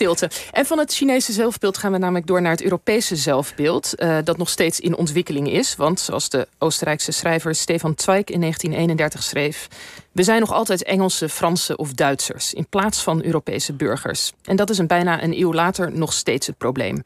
Stilte. En van het Chinese zelfbeeld gaan we namelijk door naar het Europese zelfbeeld, uh, dat nog steeds in ontwikkeling is. Want zoals de Oostenrijkse schrijver Stefan Zweig in 1931 schreef: We zijn nog altijd Engelse, Franse of Duitsers in plaats van Europese burgers. En dat is een bijna een eeuw later nog steeds het probleem.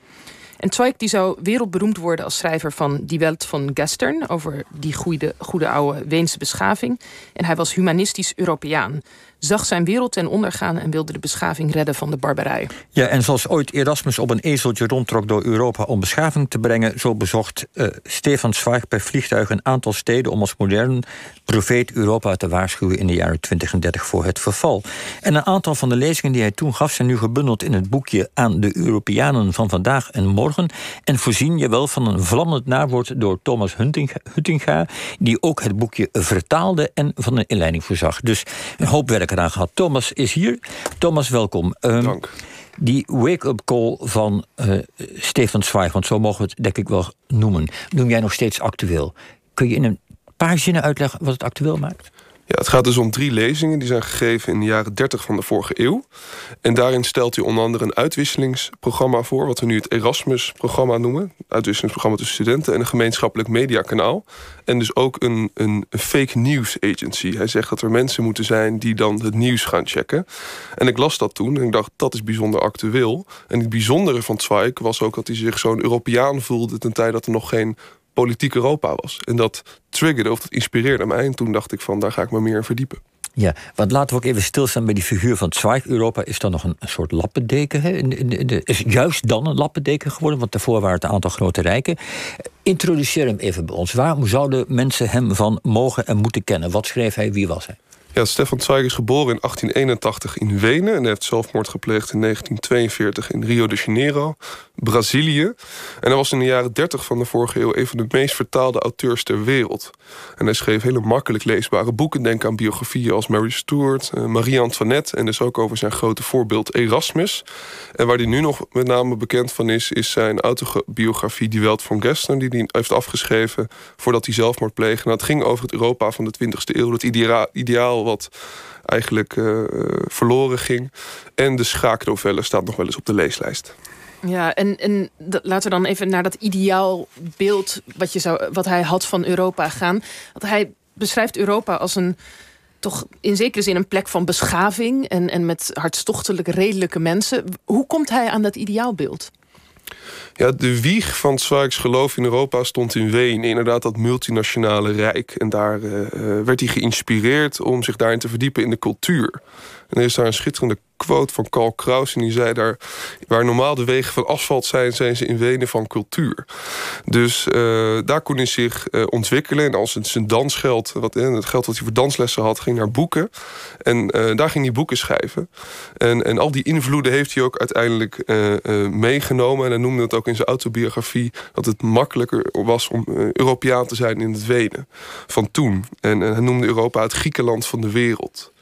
En Zweig die zou wereldberoemd worden als schrijver van Die Welt van Gestern... over die goede, goede oude Weense beschaving. En hij was humanistisch Europeaan zag zijn wereld ten ondergaan en wilde de beschaving redden van de barbarij. Ja, en zoals ooit Erasmus op een ezeltje rondtrok door Europa om beschaving te brengen, zo bezocht uh, Stefan Zweig per vliegtuig een aantal steden om als modern profeet Europa te waarschuwen in de jaren 20 en 30 voor het verval. En een aantal van de lezingen die hij toen gaf zijn nu gebundeld in het boekje aan de Europeanen van vandaag en morgen en voorzien je wel van een vlammend nawoord door Thomas Huttinga, die ook het boekje vertaalde en van een inleiding voorzag. Dus een hoop werk gehad. Thomas is hier. Thomas, welkom. Um, Dank. Die wake-up call van uh, Stefan Zweig, want zo mogen we het denk ik wel noemen, noem jij nog steeds actueel. Kun je in een paar zinnen uitleggen wat het actueel maakt? Ja, het gaat dus om drie lezingen die zijn gegeven in de jaren 30 van de vorige eeuw. En daarin stelt hij onder andere een uitwisselingsprogramma voor, wat we nu het Erasmus-programma noemen. Uitwisselingsprogramma tussen studenten en een gemeenschappelijk mediakanaal. En dus ook een, een, fake news agency. Hij zegt dat er mensen moeten zijn die dan het nieuws gaan checken. En ik las dat toen en ik dacht, dat is bijzonder actueel. En het bijzondere van Zweig was ook dat hij zich zo'n Europeaan voelde ten tijde dat er nog geen politiek Europa was. En dat triggerde of dat inspireerde mij. En toen dacht ik van, daar ga ik me meer in verdiepen. Ja, want laten we ook even stilstaan bij die figuur van Zweig. Europa is dan nog een, soort lappendeken. Hè? In, de, is juist dan een lappendeken geworden, want daarvoor waren het een aantal grote rijken. Introduceer hem even bij ons. Waar zouden mensen hem van mogen en moeten kennen? Wat schreef hij, wie was hij? Ja, Stefan Zweig is geboren in 1881 in Wenen... en hij heeft zelfmoord gepleegd in 1942 in Rio de Janeiro, Brazilië. En hij was in de jaren 30 van de vorige eeuw... een van de meest vertaalde auteurs ter wereld. En hij schreef hele makkelijk leesbare boeken. Denk aan biografieën als Mary Stuart, uh, Marie Antoinette... en dus ook over zijn grote voorbeeld Erasmus. En waar hij nu nog met name bekend van is... is zijn autobiografie Die Welt van Gestern... die hij heeft afgeschreven voordat hij zelfmoord pleegde. Nou, het ging over het Europa van de 20e eeuw. Het ideaal wat eigenlijk uh, verloren ging. En de schaaknovelle staat nog wel eens op de leeslijst. Ja, en, en laten we dan even naar dat ideaalbeeld wat, je zou, wat hij had van Europa gaan. Want hij beschrijft Europa als een toch in zekere zin een plek van beschaving en, en met hartstochtelijk redelijke mensen. Hoe komt hij aan dat ideaalbeeld? Ja, de wieg van Zweigs geloof in Europa stond in Wenen. Inderdaad, dat multinationale rijk. En daar uh, werd hij geïnspireerd om zich daarin te verdiepen in de cultuur. En er is daar een schitterende quote van Karl Kraus. En die zei daar, waar normaal de wegen van asfalt zijn... zijn ze in Wenen van cultuur. Dus uh, daar kon hij zich uh, ontwikkelen. En als het zijn dansgeld, wat, uh, het geld wat hij voor danslessen had... ging naar boeken. En daar ging hij boeken schrijven. En, en al die invloeden heeft hij ook uiteindelijk meegenomen. En hij noemde het ook in zijn autobiografie... dat het makkelijker was om Europeaan te zijn in het Wenen. Van toen. En, en hij noemde Europa het Griekenland van de wereld.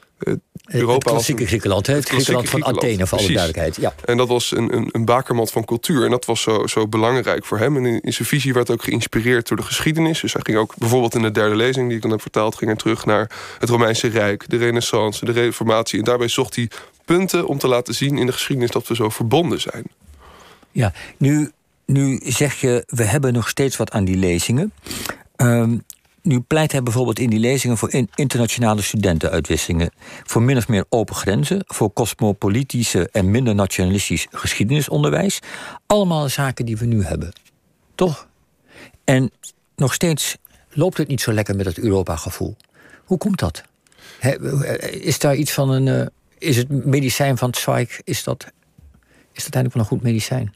Eh, Europa het klassieke Griekenland, het, het Griekenland van Athene, voor alle duidelijkheid. Ja. En dat was een, een, een bakermat van cultuur. En dat was zo, zo belangrijk voor hem. En in, zijn visie werd ook geïnspireerd door de geschiedenis. Dus hij ging ook bijvoorbeeld in de derde lezing, die ik dan heb vertaald, ging hij terug naar het Romeinse Rijk, de Renaissance, de Reformatie. En daarbij zocht hij punten om te laten zien in de geschiedenis dat we zo verbonden zijn. Ja, nu, nu zeg je, we hebben nog steeds wat aan die lezingen. Um, nu pleit hij bijvoorbeeld in die lezingen voor internationale studentenuitwisselingen, voor min of meer open grenzen, voor cosmopolitische en minder nationalistisch geschiedenisonderwijs. Allemaal zaken die we nu hebben. Toch? En nog steeds loopt het niet zo lekker met het Europa-gevoel. Hoe komt dat? is daar iets van een. Uh, is het medicijn van Zweig, is dat, is dat eigenlijk wel een goed medicijn?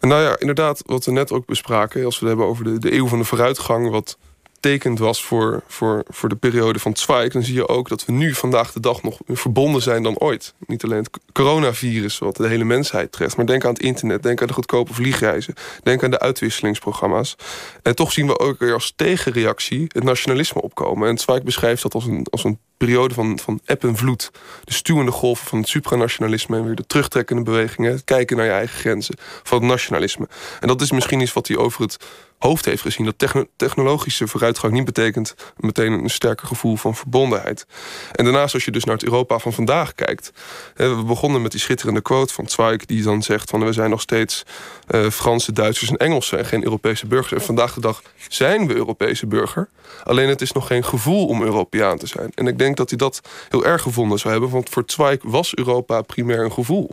Nou ja, inderdaad, wat we net ook bespraken, als we het hebben over de, de eeuw van de vooruitgang, wat tekend was voor, voor, voor de periode van Zweig... dan zie je ook dat we nu vandaag de dag nog verbonden zijn dan ooit. Niet alleen het coronavirus wat de hele mensheid treft... maar denk aan het internet, denk aan de goedkope vliegreizen... denk aan de uitwisselingsprogramma's. En toch zien we ook weer als tegenreactie het nationalisme opkomen. En Zweig beschrijft dat als een, als een periode van, van eb en vloed. De stuwende golven van het supranationalisme... en weer de terugtrekkende bewegingen. Kijken naar je eigen grenzen van het nationalisme. En dat is misschien iets wat hij over het hoofd heeft gezien. Dat technologische vooruitgang niet betekent meteen een sterker gevoel van verbondenheid. En daarnaast, als je dus naar het Europa van vandaag kijkt. We begonnen met die schitterende quote van Zweig, die dan zegt: van we zijn nog steeds uh, Franse, Duitsers en Engelsen en geen Europese burgers. En vandaag de dag zijn we Europese burger. Alleen het is nog geen gevoel om Europeaan te zijn. En ik denk dat hij dat heel erg gevonden zou hebben, want voor Zweig was Europa primair een gevoel.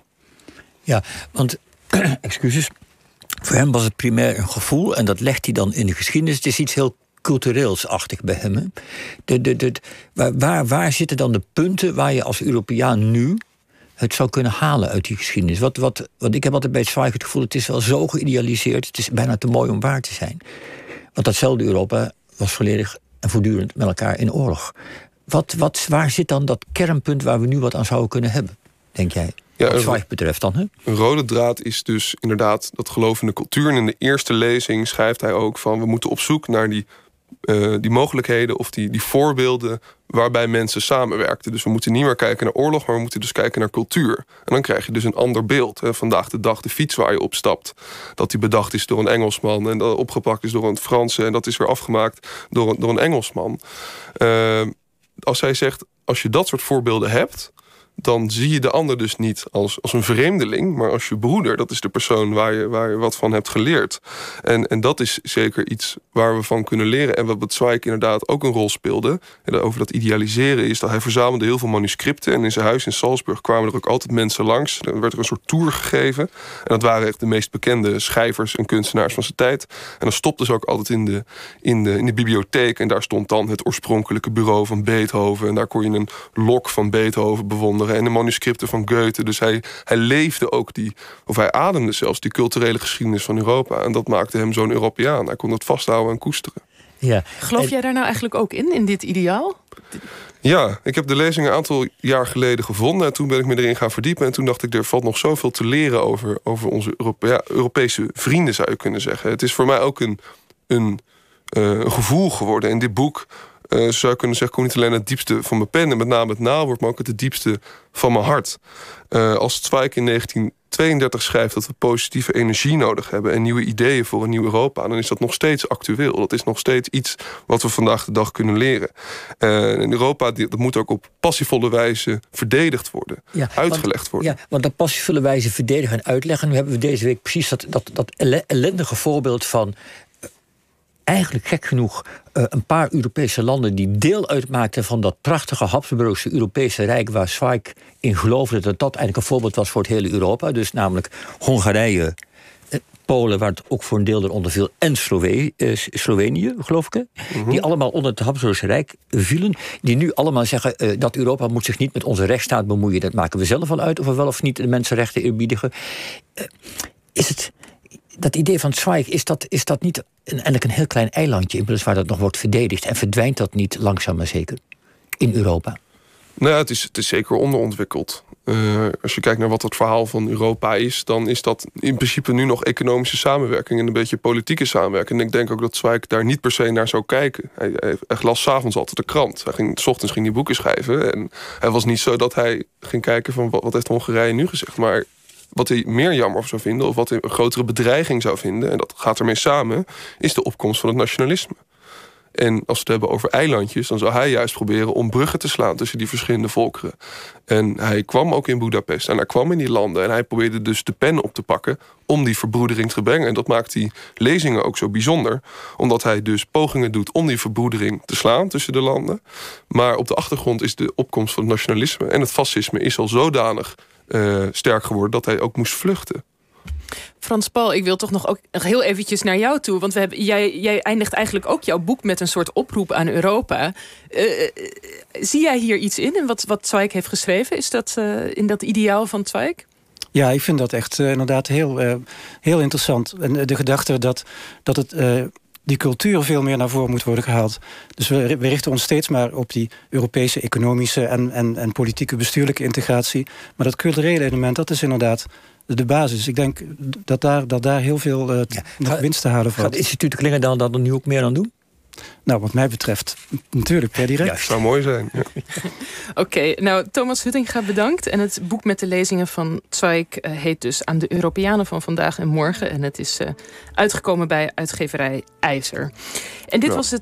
Ja, want excuses. Voor hem was het primair een gevoel en dat legt hij dan in de geschiedenis. Het is iets heel cultureelsachtig bij hem. De, de, de, waar, waar zitten dan de punten waar je als Europeaan nu het zou kunnen halen uit die geschiedenis? Wat, wat, want ik heb altijd bij Zweig het gevoel, het is wel zo geïdealiseerd, het is bijna te mooi om waar te zijn. Want datzelfde Europa was volledig en voortdurend met elkaar in oorlog. Wat, wat, waar zit dan dat kernpunt waar we nu wat aan zouden kunnen hebben, denk jij? Ja, wat betreft dan, hè? Een rode draad is dus inderdaad dat geloof in de cultuur. En in de eerste lezing schrijft hij ook van... we moeten op zoek naar die, uh, die mogelijkheden of die, die voorbeelden... waarbij mensen samenwerkten. Dus we moeten niet meer kijken naar oorlog... maar we moeten dus kijken naar cultuur. En dan krijg je dus een ander beeld. Hè. Vandaag de dag de fiets waar je op stapt. Dat die bedacht is door een Engelsman... en dat opgepakt is door een Franse... en dat is weer afgemaakt door een, door een Engelsman. Uh, als hij zegt, als je dat soort voorbeelden hebt dan zie je de ander dus niet als, als een vreemdeling, maar als je broeder. Dat is de persoon waar je, waar je wat van hebt geleerd. En, en dat is zeker iets waar we van kunnen leren. En wat Zweig inderdaad ook een rol speelde, over dat idealiseren, is dat hij verzamelde heel veel manuscripten. En in zijn huis in Salzburg kwamen er ook altijd mensen langs. Er werd er een soort tour gegeven. En dat waren echt de meest bekende schrijvers en kunstenaars van zijn tijd. En dan stopten ze ook altijd in de, in de, in de bibliotheek. En daar stond dan het oorspronkelijke bureau van Beethoven. En daar kon je een lok van Beethoven bewonderen en de manuscripten van Goethe. Dus hij, hij leefde ook die, of hij ademde zelfs die culturele geschiedenis van Europa. En dat maakte hem zo'n Europeaan. Hij kon dat vasthouden en koesteren. Ja. Geloof jij daar nou eigenlijk ook in, in dit ideaal? Ja, ik heb de lezing een aantal jaar geleden gevonden. En toen ben ik me erin gaan verdiepen. En toen dacht ik, er valt nog zoveel te leren over, over onze Europese vrienden, zou je kunnen zeggen. Het is voor mij ook een, een, uh, een gevoel geworden. In dit boek uh, zou kunnen zeggen, kom niet alleen het diepste van mijn pen... en met name het nawoord, maar ook het diepste van mijn hart. Uh, als Zweig in 1932 schrijft dat we positieve energie nodig hebben... en nieuwe ideeën voor een nieuw Europa... dan is dat nog steeds actueel. Dat is nog steeds iets wat we vandaag de dag kunnen leren. Uh, in Europa dat moet ook op passievolle wijze verdedigd worden. uitgelegd worden. Ja, want dat passievolle wijze verdedigen en uitleggen... nu hebben we deze week precies dat, dat, dat ellendige voorbeeld van eigenlijk gek genoeg uh, een paar Europese landen die deel uitmaakten van dat prachtige Habsburgse Europese Rijk waar Zweig in geloofde dat dat eigenlijk een voorbeeld was voor het hele Europa. Dus namelijk Hongarije, eh, Polen, waar het ook voor een deel eronder viel, en uh, Slovenië, geloof ik. Mhm. Die allemaal onder het Habsburgse Rijk vielen. Die nu allemaal zeggen dat Europa moet zich niet met onze rechtsstaat bemoeien. Dat maken we zelf wel uit, of we wel of niet de mensenrechten eerbiedigen. is het dat idee van Zweig, is dat, is dat niet een, eigenlijk een heel klein eilandje... in plaats waar dat nog wordt verdedigd? En verdwijnt dat niet langzaam maar zeker in Europa? Nou, het is, het is zeker onderontwikkeld. Uh, als je kijkt naar wat het verhaal van Europa is... dan is dat in principe nu nog economische samenwerking... en een beetje politieke samenwerking. En ik denk ook dat Zweig daar niet per se naar zou kijken. Hij, hij, hij las s'avonds altijd de krant. Hij ging, s ochtends ging hij boeken schrijven. En het was niet zo dat hij ging kijken van... wat, wat heeft Hongarije nu gezegd? Maar wat hij meer jammer zou vinden, of wat hij een grotere bedreiging zou vinden, en dat gaat ermee samen, is de opkomst van het nationalisme. En als we het hebben over eilandjes, dan zou hij juist proberen om bruggen te slaan tussen die verschillende volkeren. En hij kwam ook in Budapest en hij kwam in die landen en hij probeerde dus de pen op te pakken om die verbroedering te brengen. En dat maakt die lezingen ook zo bijzonder, omdat hij dus pogingen doet om die verbroedering te slaan tussen de landen. Maar op de achtergrond is de opkomst van het nationalisme en het fascisme is al zodanig uh, sterk geworden dat hij ook moest vluchten. Frans Paul, ik wil toch nog ook heel eventjes naar jou toe. Want we hebben, jij, jij eindigt eigenlijk ook jouw boek met een soort oproep aan Europa. Uh, zie jij hier iets in, in wat, wat Zweig heeft geschreven? Is dat uh, in dat ideaal van Zweig? Ja, ik vind dat echt inderdaad heel, heel interessant. En de gedachte dat, dat het die cultuur veel meer naar voren moet worden gehaald. Dus we, we richten ons steeds maar op die Europese economische en, en, en politieke bestuurlijke integratie. Maar dat culturele element, dat is inderdaad de basis. Ik denk dat daar, dat daar heel veel uh, ja. winst te halen valt. Gaat het instituut Klingendaal dat er nu ook meer aan doen? Nou, wat mij betreft natuurlijk per direct. Ja, zou mooi zijn. Ja. Oké, nou Thomas Huttinga bedankt. En het boek met de lezingen van Zweig uh, heet dus Aan de Europeanen van vandaag en morgen. En het is uh, uitgekomen bij uitgeverij IJzer. En dit was het